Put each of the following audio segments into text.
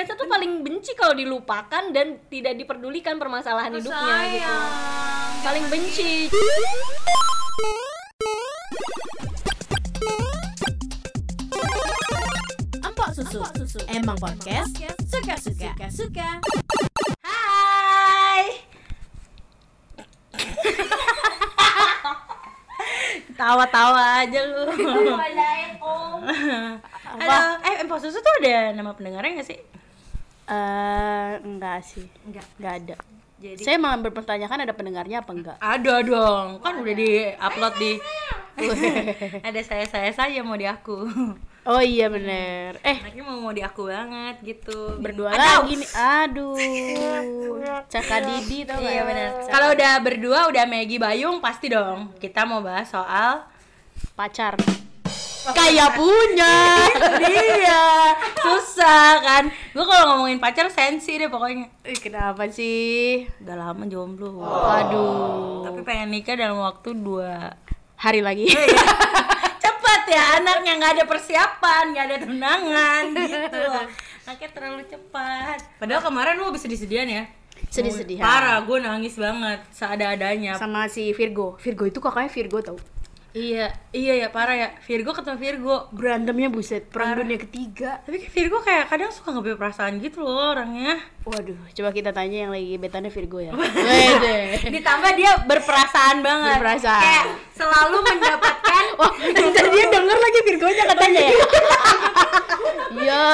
Cancer tuh paling benci kalau dilupakan dan tidak diperdulikan permasalahan hidupnya gitu. Sayang. Paling benci. Empok susu. Emang podcast suka-suka. Suka. Hai. Tawa-tawa aja lu. Halo, eh Empok Susu tuh ada nama pendengarnya gak sih? Eh, enggak sih. Enggak. Enggak ada. Jadi Saya malah berpertanyakan ada pendengarnya apa enggak. ada dong, kan udah di-upload di ada saya-saya saja mau di aku. Oh iya bener. Eh, Anaknya mau mau di aku banget gitu. berdua Aduh. lagi nih. Aduh. Caka Didi tau Iya benar. Kalau udah berdua udah Maggie Bayung pasti dong. Kita mau bahas soal Pacar. Kayak punya. Iya, susah kan. Gue kalau ngomongin pacar sensi deh pokoknya. Ih, kenapa sih? Udah lama jomblo. Waduh. Tapi pengen nikah dalam waktu dua. Hari lagi. Cepet ya anaknya nggak ada persiapan, nggak ada tunangan gitu. Anaknya terlalu cepat. Padahal kemarin lu habis sedih-sedihan ya. Sedih-sedihan. Parah, gue nangis banget seada-adanya. Sama si Virgo. Virgo itu kakaknya Virgo tau. Iya, iya ya parah ya. Virgo ketemu Virgo. Berantemnya buset. Perang dunia ketiga. Tapi Virgo kayak kadang suka nggak perasaan gitu loh orangnya. Waduh, coba kita tanya yang lagi betanya Virgo ya. Ditambah dia berperasaan banget. Berperasaan. Kayak selalu mendapatkan Wah, dia denger lagi Virgonya katanya ya. Iya.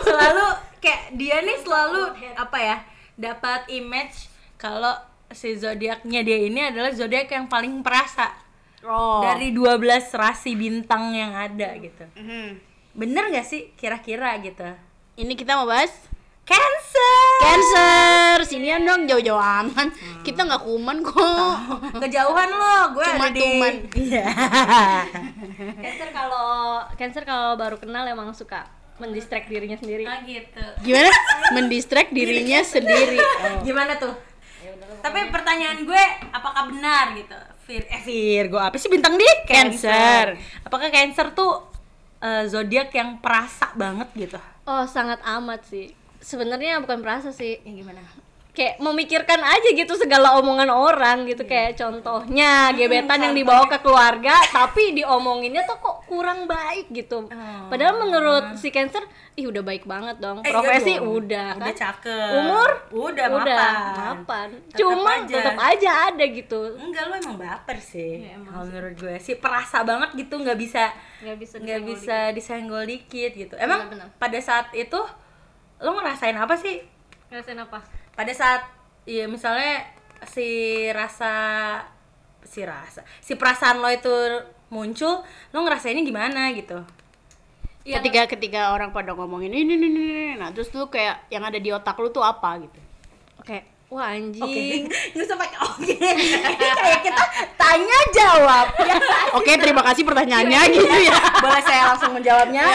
selalu kayak dia nih selalu apa ya? Dapat image kalau si zodiaknya dia ini adalah zodiak yang paling perasa Oh. dari 12 rasi bintang yang ada gitu. Mhm. Bener gak sih kira-kira gitu? Ini kita mau bahas Cancer. Cancer. Sinian dong jauh-jauh aman. Kita nggak kuman kok. Kejauhan lo, gue Cuma ada di tuman. Iya. Cancer kalau Cancer kalau baru kenal emang suka mendistract dirinya sendiri. Ah gitu. Gimana? Mendistract dirinya sendiri. Gimana tuh? Tapi pertanyaan gue, apakah benar gitu? Vir, eh Virgo, apa sih bintang dia? Cancer. Apakah Cancer tuh eh, zodiak yang perasa banget gitu? Oh, sangat amat sih. Sebenarnya bukan perasa sih. Ya gimana? Kayak memikirkan aja gitu segala omongan orang gitu kayak contohnya gebetan yang dibawa ke keluarga tapi diomonginnya tuh kok kurang baik gitu. Oh. Padahal menurut si Cancer, ih udah baik banget dong. Eh, iya Profesi dong. udah Udah kan. cakep. Umur Udah, udah mapan. mapan. Tetep Cuma aja. tetap aja ada gitu. Enggak, lo emang baper sih. Kalau menurut gue sih perasa banget gitu, nggak bisa Nggak bisa nggak bisa disenggol dikit gitu. Emang Benar-benar. pada saat itu lo ngerasain apa sih? Ngerasain apa? Pada saat iya misalnya si rasa si rasa si perasaan lo itu muncul lo ngerasainnya gimana gitu Iya, ketika ketika orang pada ngomongin ini ini ini, ini. nah terus lu kayak yang ada di otak lu tuh apa gitu Oke. Wah anjing. usah pakai oke. Kayak kita tanya jawab. Ya oke terima kasih pertanyaannya gitu ya. Boleh saya langsung menjawabnya?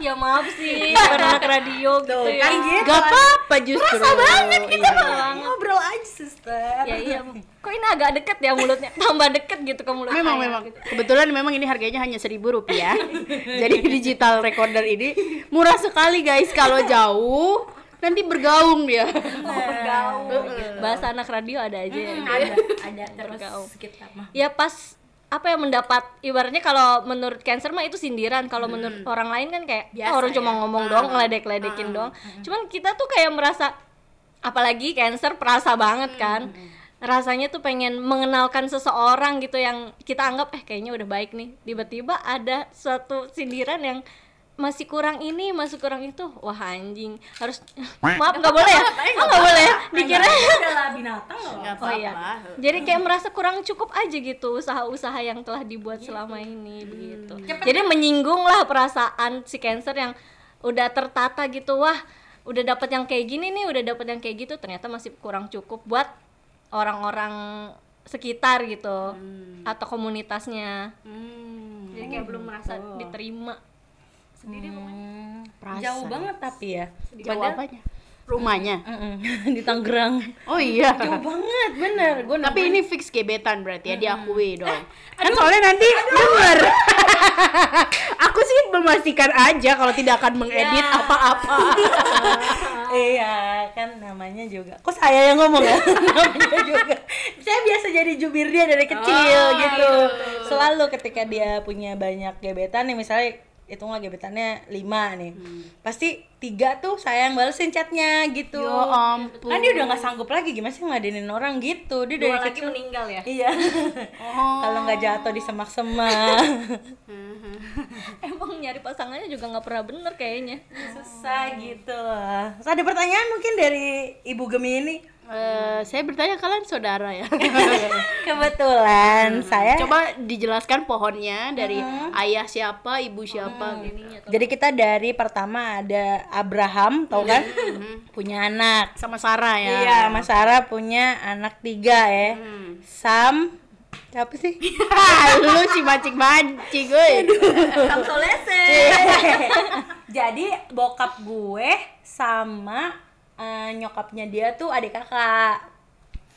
Ya maaf sih, bukan anak radio gitu Tuh, ya. kan gitu gak apa-apa justru. Perasa banget kita Iya. ngobrol aja suster ya iya. Kok ini agak deket ya mulutnya? Tambah deket gitu ke mulut memang saya, memang. gitu. kebetulan memang ini harganya hanya seribu rupiah. Jadi digital recorder ini murah sekali guys. Kalau jauh nanti bergaung dia. Bergaul bahasa anak radio ada aja ya. ada ada Bergaul. terus kita mah. Ya pas apa yang mendapat ibaratnya kalau menurut cancer mah itu sindiran. Kalau menurut orang lain kan kayak Biasa "Ah, orang cuma ya. ngomong doang ngeledek-ledekin doang. cuman kita tuh kayak merasa apalagi cancer perasa banget kan. rasanya tuh pengen mengenalkan seseorang gitu yang kita anggap eh kayaknya udah baik nih. Tiba-tiba ada suatu sindiran yang masih kurang ini masih kurang itu. Wah anjing. Harus maaf nggak boleh ya? Oh, nggak boleh ya? dikira binatang loh. Oh iya. Jadi kayak merasa kurang cukup aja gitu usaha-usaha yang telah dibuat selama ini begitu. Jadi menyinggung lah perasaan si cancer yang udah tertata gitu. Wah udah dapat yang kayak gini nih udah dapat yang kayak gitu ternyata masih kurang cukup buat orang-orang sekitar gitu atau komunitasnya. Hmm. Jadi kayak belum merasa diterima sendiri pokoknya. Perasa. jauh banget tapi ya. Jauh apanya? Rumahnya? Di Tangerang. Oh iya. Jauh banget bener. Gue tapi ini fix gebetan berarti ya diakui dong. kan soalnya nanti denger. Aku sih memastikan aja kalau tidak akan mengedit Ya. apa-apa. iya kan namanya juga. Kok saya yang ngomong ya? Namanya juga. Saya biasa jadi jubir dia dari kecil Oh, gitu. selalu ketika dia punya banyak gebetan nih misalnya itu nggak gebetannya lima nih. Pasti tiga tuh saya yang balesin chatnya gitu. Ya ampun. kan dia udah nggak sanggup lagi gimana sih ngadenin orang gitu? Dia dari Dua lagi kecil meninggal ya? Iya. Oh. kalau nggak jatuh di semak-semak emang nyari pasangannya juga nggak pernah bener kayaknya. Susah gitu lah. Terus ada pertanyaan mungkin dari ibu Gemi Eh, saya bertanya kalian saudara ya. kebetulan saya Coba dijelaskan pohonnya dari ayah siapa, ibu siapa gitu. Jadi kita dari pertama ada Abraham, tau kan? punya anak. Sama Sarah ya. Iya, Mas Sarah punya anak tiga ya. Sam, siapa sih? Lu si mancing-mancing, gue. Samsolese Jadi bokap gue sama eh, nyokapnya dia tuh adik kakak.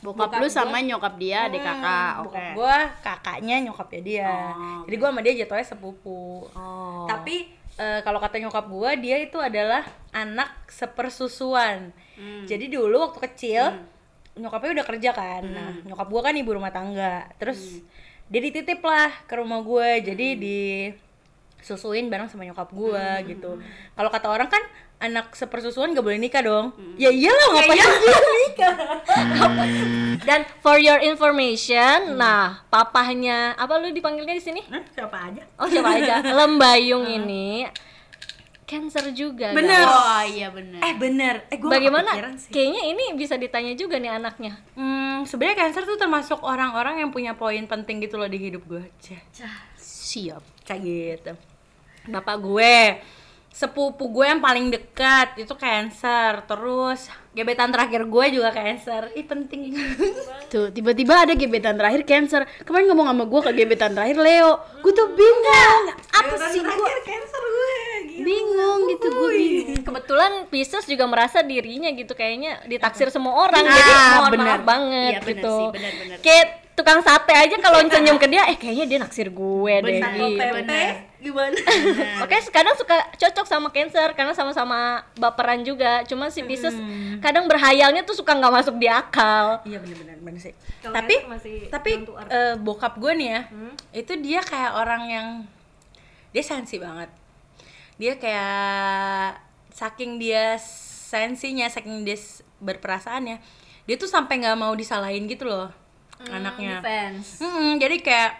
Bokap, lu sama nyokap dia, adik kakak. Oke. Bokap gue kakaknya nyokapnya dia. Oh, Jadi gue sama dia jatuhnya sepupu. Oh. Tapi eh, kalau kata nyokap gue dia itu adalah anak sepersusuan. Hmm. Jadi dulu waktu kecil nyokapnya udah kerja kan. Nah, nyokap gue kan ibu rumah tangga. Terus Hmm. dia dititip lah ke rumah gue. Jadi disusuin bareng sama nyokap gue Hmm. gitu. Kalau kata orang kan anak sepersusuan gak boleh nikah dong. Hmm. Ya iyalah ngapain dia nikah. dan for your information nah papahnya apa lu dipanggilnya di sini Hah, siapa aja? oh siapa aja Lembayung ini cancer juga Bener. guys. Oh iya bener. Eh bener. Eh gue bagaimana kayaknya ini bisa ditanya juga nih anaknya Hmm, sebenarnya cancer tuh termasuk orang-orang yang punya poin penting gitu loh di hidup gue. Cah, Siap. kayak gitu. Bapak gue, sepupu gue yang paling dekat itu cancer. Terus gebetan terakhir gue juga cancer. Ih penting. Tuh, tiba-tiba ada gebetan terakhir cancer. Kemarin ngomong sama gue ke gebetan terakhir Leo. Gue tuh bingung. Apa sih gue? cancer gue. Bingung gitu gue bingung. kebetulan Pisces juga merasa dirinya gitu kayaknya ditaksir semua orang Ah, jadi mohon bener. maaf banget Iya, bener gitu sih, kayak tukang sate aja kalau senyum ke dia eh kayaknya dia naksir gue deh Bener, gitu. Gimana? Oke, kadang suka cocok sama Cancer karena sama-sama baperan juga. Cuma si Pisces kadang berhayalnya tuh suka nggak masuk di akal. Iya bener-bener bener sih. Kalau Tapi tapi eh, bokap gue nih ya, itu dia kayak orang yang dia sensi banget. Dia kayak saking dia sensinya, saking dia s- berperasaannya, dia tuh sampai nggak mau disalahin gitu loh anaknya. Defense. Mm-mm, jadi kayak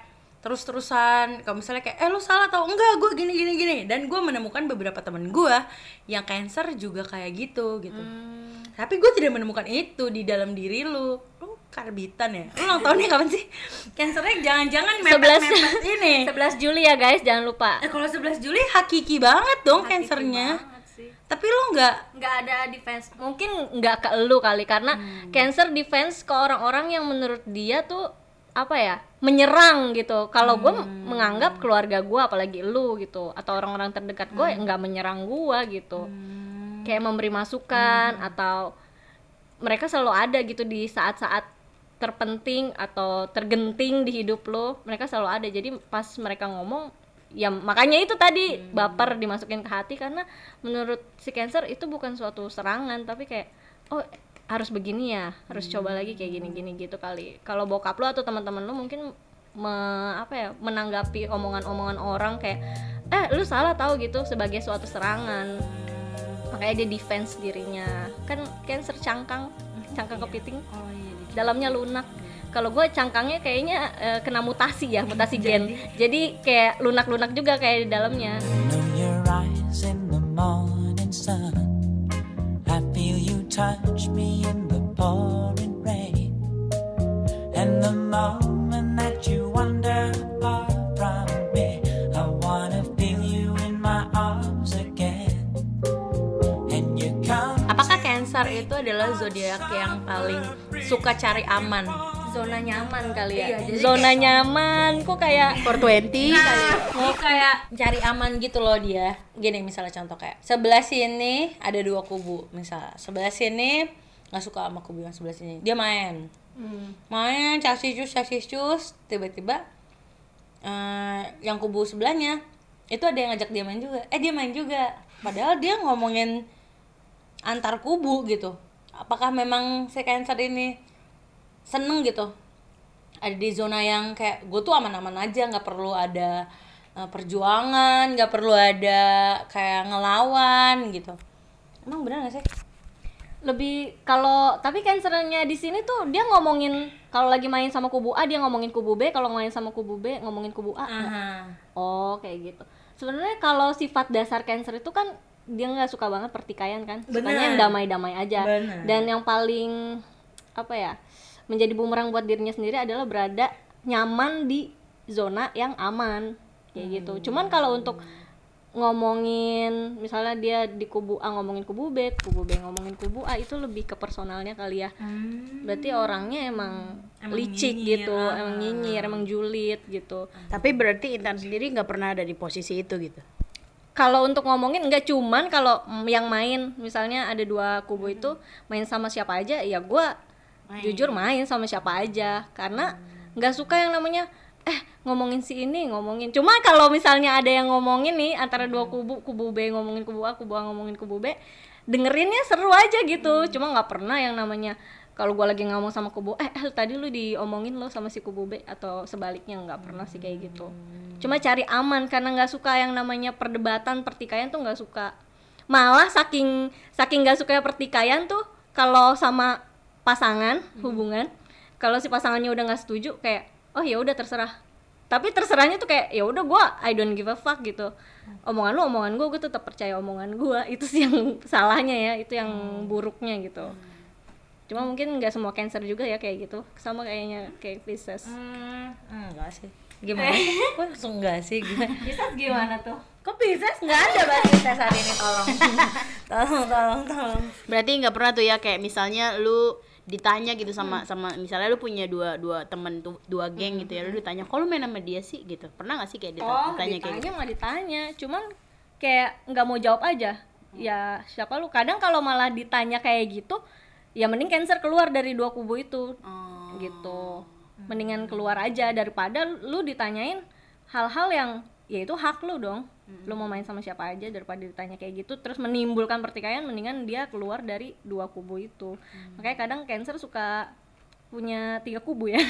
terus-terusan kalau misalnya kayak eh lu salah tau. Enggak gue gini gini gini. Dan gue menemukan beberapa temen gue yang cancer juga kayak gitu gitu. Tapi gue tidak menemukan itu di dalam diri lu. Lu karbitan ya? Lu ulang tahunnya kapan sih? Cancernya jangan-jangan mepet mepet ini. 11 Juli ya guys, jangan lupa. eh kalau 11 Juli hakiki banget dong cancernya. tapi lu nggak nggak ada defense. Mungkin nggak ke lu kali karena cancer defense ke orang-orang yang menurut dia tuh apa ya menyerang gitu. Kalau gue menganggap keluarga gue apalagi lu gitu atau orang-orang terdekat gue nggak menyerang gue gitu. Kayak memberi masukan atau mereka selalu ada gitu di saat-saat terpenting atau tergenting di hidup lo mereka selalu ada. Jadi pas mereka ngomong ya makanya itu tadi baper dimasukin ke hati. Karena menurut si cancer itu bukan suatu serangan tapi kayak oh harus begini ya harus coba lagi kayak gini-gini gitu kali. Kalau bokap lo atau teman-teman lo mungkin me- apa ya menanggapi omongan-omongan orang kayak eh lu salah tahu gitu sebagai suatu serangan. Makanya dia defense dirinya. Kan cancer cangkang cangkang kepiting. Dalamnya lunak. Kalau gue cangkangnya kayaknya eh, kena mutasi ya mutasi gen. Jadi kayak lunak-lunak juga kayak di dalamnya touch me in the pouring rain. And the moment that you wander far from me, I wanna feel you in my arms again. And you come. apakah cancer itu adalah zodiak yang paling suka cari aman zona nyaman kali ya. Iya, jadi zona nyaman kok kayak 420 Nah, mau kayak cari aman gitu loh dia. Gini misalnya contoh kayak sebelah sini ada dua kubu, misal. Sebelah sini nggak suka sama kubu yang sebelah sini, dia main, main casis cus casis cus, tiba-tiba eh, yang kubu sebelahnya itu ada yang ngajak dia main juga. Eh dia main juga. Padahal dia ngomongin antar kubu gitu. Apakah memang si cancer ini seneng gitu. Ada di zona yang kayak gue tuh aman-aman aja nggak perlu ada eh, perjuangan nggak perlu ada kayak ngelawan gitu. Emang bener gak sih? Lebih kalau tapi cancernya di sini tuh dia ngomongin kalau lagi main sama kubu A dia ngomongin kubu B kalau main sama kubu B ngomongin kubu A. Aha. oh kayak gitu. Sebenarnya kalau sifat dasar cancer itu kan dia nggak suka banget pertikaian kan. Sukanya Bener. yang damai-damai aja. Bener. dan yang paling apa ya menjadi bumerang buat dirinya sendiri adalah berada nyaman di zona yang aman kayak gitu cuman kalau untuk ngomongin misalnya dia di kubu A ngomongin kubu B, kubu B ngomongin kubu A itu lebih ke personalnya kali ya. Berarti orangnya emang, Emang licik nyinyir, gitu, ah. emang nyinyir, emang julid gitu. Tapi berarti Intan sendiri nggak pernah ada di posisi itu gitu. Kalau untuk ngomongin enggak cuman kalau yang main misalnya ada dua kubu itu main sama siapa aja ya gua jujur main sama siapa aja. Karena nggak suka yang namanya eh ngomongin si ini ngomongin. Cuma kalau misalnya ada yang ngomongin nih antara dua kubu kubu B ngomongin kubu A kubu A ngomongin kubu B dengerinnya seru aja gitu. Cuma nggak pernah yang namanya kalau gua lagi ngomong sama kubu eh, eh tadi lu diomongin lo sama si kubu B atau sebaliknya nggak pernah sih kayak gitu. Cuma cari aman karena nggak suka yang namanya perdebatan pertikaian tuh nggak suka. Malah saking saking nggak suka pertikaian tuh kalau sama pasangan hubungan kalau si pasangannya udah nggak setuju kayak oh ya udah terserah. Tapi terserahnya tuh kayak ya udah gua I don't give a fuck gitu. Omongan lu omongan gua gue tetap percaya omongan gua. Itu sih yang salahnya ya itu yang buruknya gitu. Cuma mungkin nggak semua cancer juga ya kayak gitu. Sama kayaknya kayak Pisces. Hmm, enggak sih. Gimana? Kok langsung enggak sih? Gimana? Pisces gimana tuh? Kok Pisces? Enggak ada bahas Pisces hari ini tolong. tolong, tolong, tolong. Berarti nggak pernah tuh ya kayak misalnya lu ditanya gitu sama sama misalnya lu punya dua dua temen tuh dua geng gitu ya lu ditanya kalau main sama dia sih? gitu. Pernah gak sih kayak dita- oh ditanya ditanya kayak gitu ditanya. Cuman kayak nggak mau jawab aja. Ya siapa lu? Kadang kalau malah ditanya kayak gitu ya mending cancer keluar dari dua kubu itu. Oh. gitu. Mendingan keluar aja daripada lu ditanyain hal-hal yang ya itu hak lu dong lu mau main sama siapa aja daripada ditanya kayak gitu terus menimbulkan pertikaian mendingan dia keluar dari dua kubu itu. Makanya kadang cancer suka punya tiga kubu ya.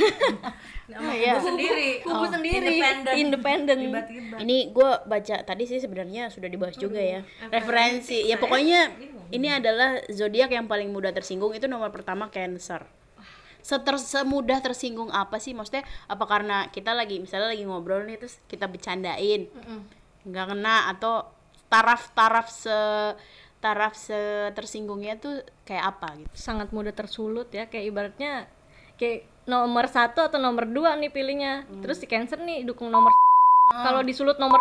Nama iya. kubu sendiri. kubu Oh, sendiri. Independen. ini gue baca tadi sih sebenarnya sudah dibahas juga ya. Referensi. Ya pokoknya ini adalah zodiak yang paling mudah tersinggung itu nomor pertama Cancer. Seter semudah tersinggung apa sih? Maksudnya apa karena kita lagi misalnya lagi ngobrol nih terus kita bercandain nggak kena atau taraf-taraf se taraf se tersinggungnya tuh kayak apa gitu. Sangat mudah tersulut ya kayak ibaratnya kayak nomor satu atau nomor dua nih pilihnya. Terus si cancer nih dukung nomor kalau disulut nomor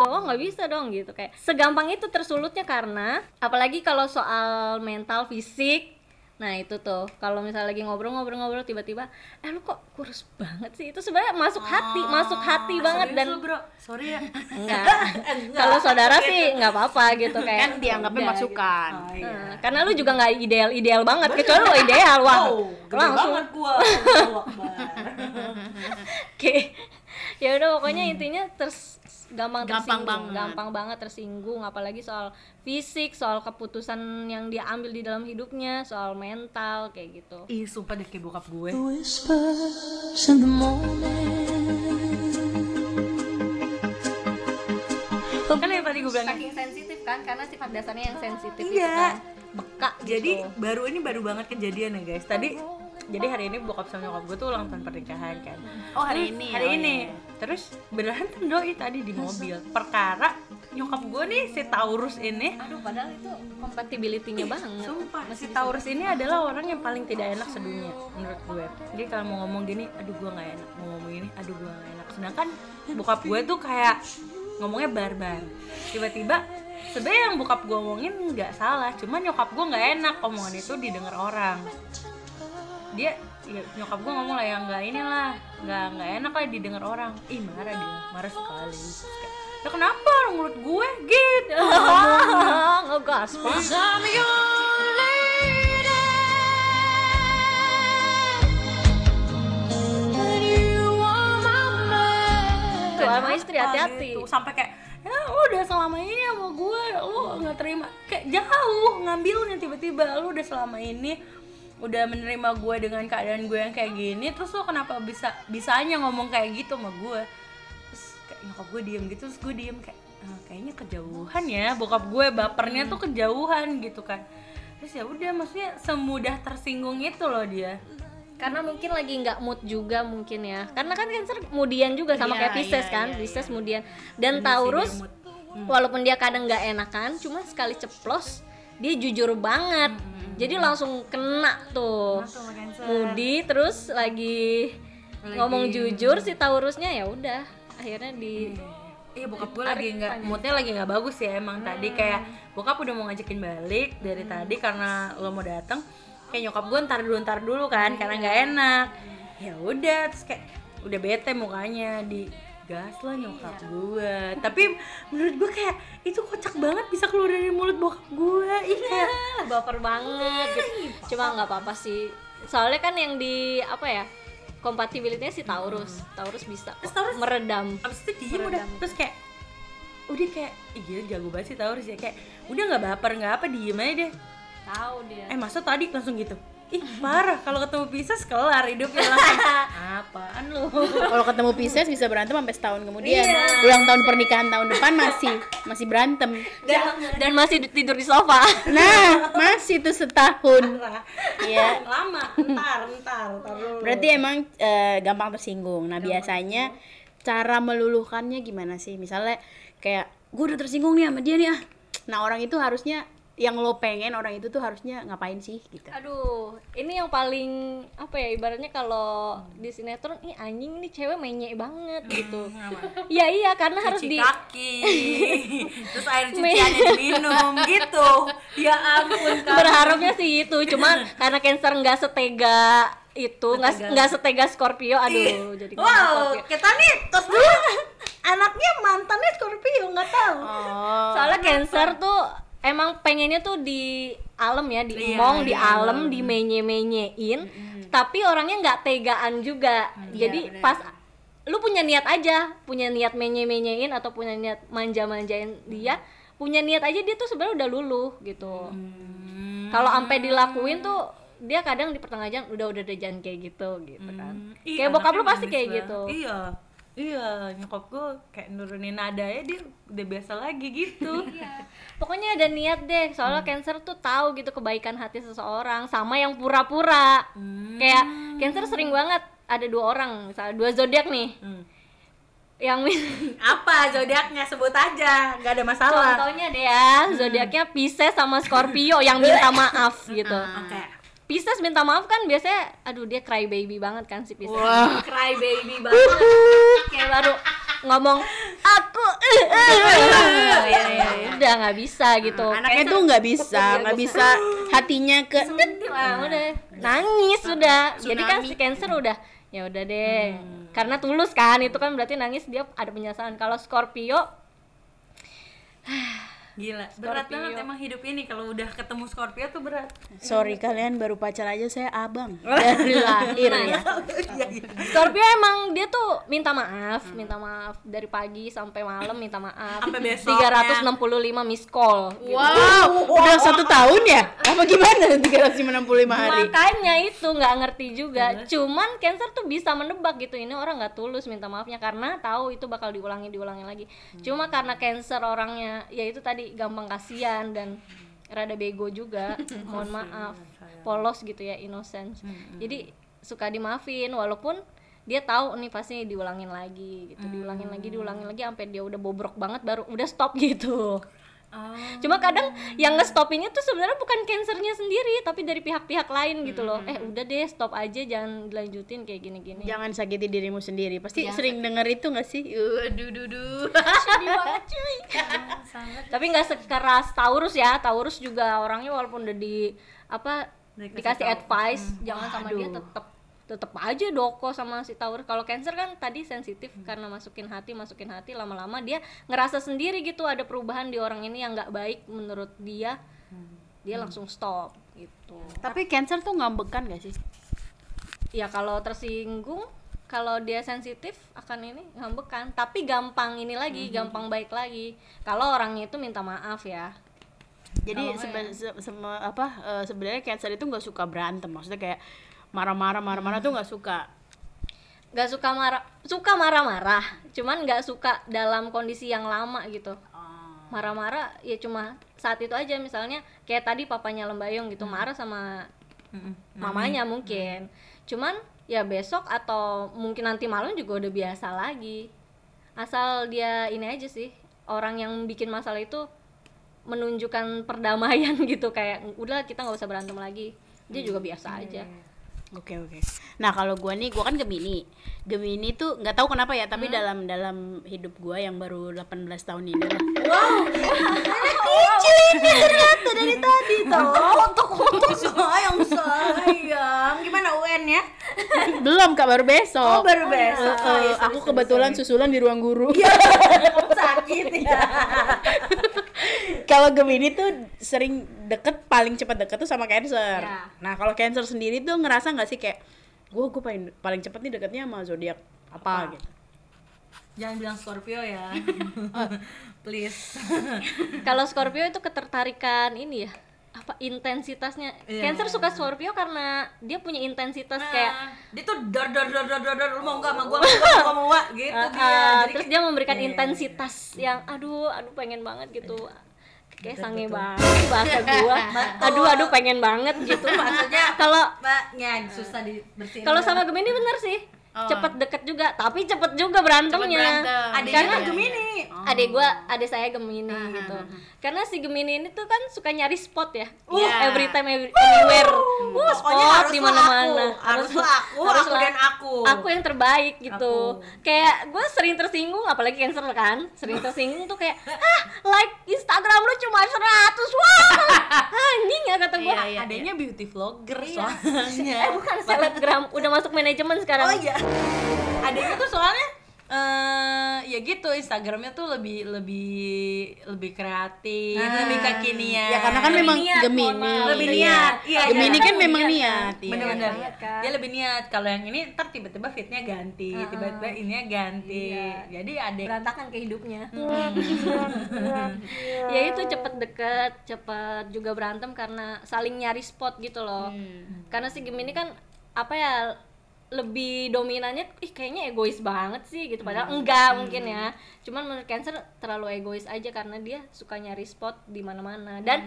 doang nggak bisa dong gitu. Kayak segampang itu tersulutnya karena apalagi kalau soal mental fisik nah itu tuh. Kalau misalnya lagi ngobrol-ngobrol-ngobrol tiba-tiba eh lu kok kurus banget sih? Itu sebenarnya masuk hati masuk hati banget dan lu, bro. Sorry ya. enggak. Kalau saudara sih nggak apa-apa gitu kayak kan dianggapnya udah, masukan. Oh, iya. Nah, karena lu juga nggak ideal ideal banget kecuali lu ideal wah. Oh, langsung. banget gua. Oke. ya udah pokoknya intinya ters gampang Gampang tersinggung, banget. gampang banget tersinggung apalagi soal fisik, soal keputusan yang dia ambil di dalam hidupnya, soal mental kayak gitu. Ih, sumpah deh kayak bokap gue. Kan yang tadi gue bilang Saking sensitif kan karena sifat dasarnya yang sensitif Iya. itu kan. Beka jadi gitu. baru ini baru banget kejadian ya guys tadi jadi hari ini bokap sama nyokap gue tuh ulang tahun pernikahan kan oh hari ini hari oh, ini iya. Terus berantem doi tadi di mobil. Perkara nyokap gue nih si Taurus ini. Aduh, padahal itu compatibility-nya banget. sumpah si Taurus ini adalah orang yang paling tidak enak sedunia menurut gue. Jadi kalau mau ngomong gini aduh gue nggak enak. Mau ngomong gini aduh gue nggak enak. Sedangkan bokap gue tuh kayak ngomongnya barbar. Tiba-tiba sebenarnya yang bokap gue omongin nggak salah cuman nyokap gue nggak enak omongan itu didengar orang. Dia ya, nyokap gue ngomong lah yang nggak inilah nggak nggak enak lah didengar orang ih marah dia marah sekali kayak, ya kenapa orang mulut gue gitu Ngegas, Pak. Sama istri hati-hati. gitu. sampai kayak ya udah selama ini sama gue lu nggak terima kayak jauh ngambilnya tiba-tiba lu udah selama ini udah menerima gue dengan keadaan gue yang kayak gini terus lu kenapa bisa bisanya ngomong kayak gitu sama gue? Terus kayak nyokap gue diem gitu terus gue diem kayak "Ah, kayaknya kejauhan ya bokap gue bapernya tuh kejauhan gitu kan. Terus ya udah maksudnya semudah tersinggung itu loh dia. Karena mungkin lagi nggak mood juga mungkin ya. Karena kan cancer kemudian juga sama Iya, kayak Pisces iya, kan iya, Pisces kemudian. Dan Taurus mood. walaupun dia kadang nggak enakan cuma sekali ceplos dia jujur banget jadi langsung kena tuh. Moody terus lagi, ngomong jujur si Taurusnya ya udah akhirnya di Iya bokap gue lagi nggak moodnya lagi nggak bagus ya emang tadi. Kayak bokap udah mau ngajakin balik dari tadi karena lo mau datang kayak nyokap gue ntar dulu ntar dulu kan karena nggak enak. Ya udah terus kayak udah bete mukanya di gas lah nyokap gue tapi menurut gue kayak itu kocak banget bisa keluar dari mulut bokap gue iya. Baper banget gitu. cuma nggak apa-apa sih. Soalnya kan yang di apa ya kompatibilitasnya si Taurus. Taurus bisa Terus Taurus- meredam. abis itu diem udah. Terus kayak udah kayak gila jago banget sih Taurus ya. Kayak udah nggak baper nggak apa diem aja deh. Tahu dia. Eh masa tadi langsung gitu? Ih parah kalau ketemu Pisces kelar hidupnya langsung Apaan lu? Kalau ketemu Pisces bisa berantem sampai setahun kemudian. Ulang tahun pernikahan tahun depan masih masih berantem. dan, dan masih tidur di sofa Nah, masih tuh setahun. Iya. Lama, ntar, ntar, ntar dulu Berarti emang eh, gampang tersinggung. Nah, biasanya cara meluluhkannya gimana sih? Misalnya kayak gue udah tersinggung nih sama dia nih ah. Nah, orang itu harusnya yang lo pengen orang itu tuh harusnya ngapain sih gitu. aduh ini yang paling apa ya ibaratnya kalau di sinetron ih anjing nih cewek menyek banget gitu ya iya karena harus Cuci di kaki Terus air cuciannya diminum gitu Ya ampun kan berharapnya sih itu cuman karena cancer nggak setega itu nggak nggak setega Scorpio aduh jadi ngomong Wow, Scorpio. kita nih tos dulu Anaknya mantannya Scorpio, nggak tahu Oh. soalnya cancer tuh emang pengennya tuh di alam ya di emong di alam di menye menyein tapi orangnya nggak tegaan juga. Jadi pas lu punya niat aja punya niat menye menyein atau punya niat manja manjain dia punya niat aja dia tuh sebenarnya udah luluh gitu. Kalau sampai dilakuin tuh dia kadang di pertengahan udah udah deh jangan kayak gitu gitu kan. Ih, kayak bokap lu pasti kayak gitu. Iya. Iya, nyokap gue kayak nurunin nada ya dia udah biasa lagi gitu. pokoknya ada niat deh soalnya cancer tuh tahu gitu kebaikan hati seseorang sama yang pura-pura. Kayak cancer sering banget ada dua orang misalnya dua zodiak nih. Hmm. yang Apa zodiaknya? Sebut aja, nggak ada masalah. contohnya deh ya zodiaknya Pisces sama Scorpio yang minta maaf gitu. Oke. Pisces minta maaf kan biasanya aduh dia cry baby banget kan si Pisces. Cry baby banget ngomong aku. Eh, eh, eh." ya, ya, ya. udah nggak bisa gitu. Anaknya tuh nggak bisa, nggak bisa. hatinya ke Wah, udah. Nangis sudah jadi kan si cancer udah ya udah deh. Karena tulus kan itu kan berarti nangis dia ada penyesalan kalau Scorpio Gila, berat banget emang hidup ini kalau udah ketemu Scorpio tuh berat. Sorry kalian baru pacar aja saya abang dari lahir ya. Scorpio emang dia tuh minta maaf minta maaf dari pagi sampai malam minta maaf Sampai besoknya. 365 miss call gitu. Wow, udah satu tahun ya? Apa gimana 365 hari? makanya itu nggak ngerti juga cuman cancer tuh bisa menebak gitu ini orang nggak tulus minta maafnya karena tahu itu bakal diulangi diulangi lagi cuma karena cancer orangnya ya itu tadi gampang kasihan dan rada bego juga. Mohon maaf. polos gitu ya innocent jadi suka dimaafin walaupun dia tahu nih pasti diulangin lagi gitu. Diulangin lagi diulangin lagi sampai dia udah bobrok banget baru udah stop gitu Oh. Cuma kadang yang nge-stopinnya tuh sebenarnya bukan cancernya sendiri, tapi dari pihak-pihak lain gitu loh. Eh udah deh stop aja, jangan dilanjutin kayak gini-gini. Jangan sakiti dirimu sendiri. Pasti sering denger itu gak sih? Aduh, duh, duh. Sedih banget cuy. tapi nggak sekeras Taurus ya. Taurus juga orangnya walaupun udah di apa Dikasih dikasih tahu. advice, jangan sama dia tetep tetep aja doko sama si Taurus. Kalau Cancer kan tadi sensitif karena masukin hati, masukin hati lama-lama dia ngerasa sendiri gitu ada perubahan di orang ini yang nggak baik menurut dia. Dia langsung stop gitu. Tapi cancer tuh ngambekan gak sih? ya kalau tersinggung kalau dia sensitif akan ini ngambekan tapi gampang ini lagi gampang baik lagi kalau orangnya itu minta maaf ya Jadi sebe- se- seme- apa eh, sebenarnya cancer itu nggak suka berantem. Maksudnya kayak marah-marah marah-marah tuh nggak suka. nggak suka marah suka marah-marah cuman nggak suka dalam kondisi yang lama gitu. Marah-marah ya cuma saat itu aja misalnya kayak tadi papanya Lembayung gitu marah sama mamanya mungkin. Cuman ya besok atau mungkin nanti malam juga udah biasa lagi. Asal dia ini aja sih orang yang bikin masalah itu menunjukkan perdamaian gitu kayak udah kita nggak usah berantem lagi. Dia juga biasa aja Oke oke. Nah kalau gua nih, gua kan Gemini. Gemini tuh nggak tahu kenapa ya, tapi dalam dalam hidup gua yang baru 18 tahun ini lah. dari tadi toh untuk untuk sayang sayang gimana UN ya Belum kak, baru besok. oh baru besok Eh, Oh, eh, iya, sorry, aku kebetulan susulan di ruang guru. sakit ya kalau Gemini tuh sering deket paling cepat deket tuh sama Cancer. Ya. Nah kalau Cancer sendiri tuh ngerasa nggak sih kayak gue gue paling paling cepet nih deketnya sama zodiak apa, gitu. Jangan bilang Scorpio ya. Please. Kalau Scorpio itu ketertarikan ini ya apa intensitasnya. Iya. Cancer suka Scorpio karena dia punya intensitas kayak Nah, dia tuh dor dor dor dor dor dor lu mau nggak sama gua mau nggak mau mau nggak gitu uh, dia. Uh, Jadi terus kayak- dia memberikan iya, intensitas yang aduh aduh pengen banget gitu. Kayak sange banget bahasa gua. Aduh aduh pengen banget gitu. Maksudnya kalau mbaknya susah dibersihin kalau sama Gemini bener sih cepet deket juga tapi cepet juga berantemnya. Berantem. adiknya karena Gemini. Adik gua adik saya Gemini gitu. karena si Gemini ini tuh kan suka nyari spot ya. Uh, Iya. every time every, anywhere. Uh, Pokoknya spot harus di lah mana-mana. Aku, harus aku, aku lah. dan aku. aku yang terbaik gitu. Aku. kayak gue sering tersinggung apalagi cancer kan. Sering tersinggung tuh kayak ah like Instagram lu cuma 100 wah! Anjing ya kata gue Iya, iya. adanya beauty vlogger soalnya. Eh bukan selebgram. Udah masuk manajemen sekarang. Oh iya adanya tuh soalnya eh ya gitu Instagramnya tuh lebih lebih lebih kreatif lebih kekinian Ya karena kan Lebih memang niat, Gemini. maaf. lebih Iya. niat iya Gemini iya. kan memang niat, niat. iya. bener-bener Niat kan. dia lebih niat kalau yang ini ntar tiba-tiba fitnya ganti tiba-tiba ininya ganti Iya. jadi adek berantakan kehidupnya ya itu cepet deket cepet juga berantem karena saling nyari spot gitu loh karena si Gemini kan apa ya lebih dominannya ih kayaknya egois banget sih gitu. Padahal enggak mungkin ya. Cuman menurut Cancer terlalu egois aja karena dia suka nyari spot di mana-mana. Dan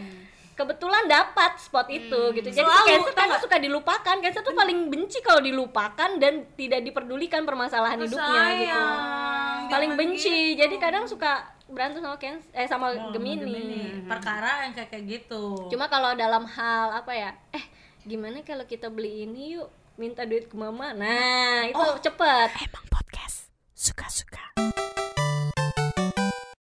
kebetulan dapat spot itu gitu. Jadi Selalu, Cancer nggak? suka dilupakan. Cancer tuh paling benci kalau dilupakan dan tidak diperdulikan permasalahan hidupnya gitu. Sayang, paling jangan benci. gitu. jadi kadang suka berantem sama Ken eh sama Oh, Gemini. Gemini. perkara yang kayak gitu. Cuma kalau dalam hal apa ya eh gimana kalau kita beli ini yuk minta duit ke mama nah itu oh. cepet emang podcast suka-suka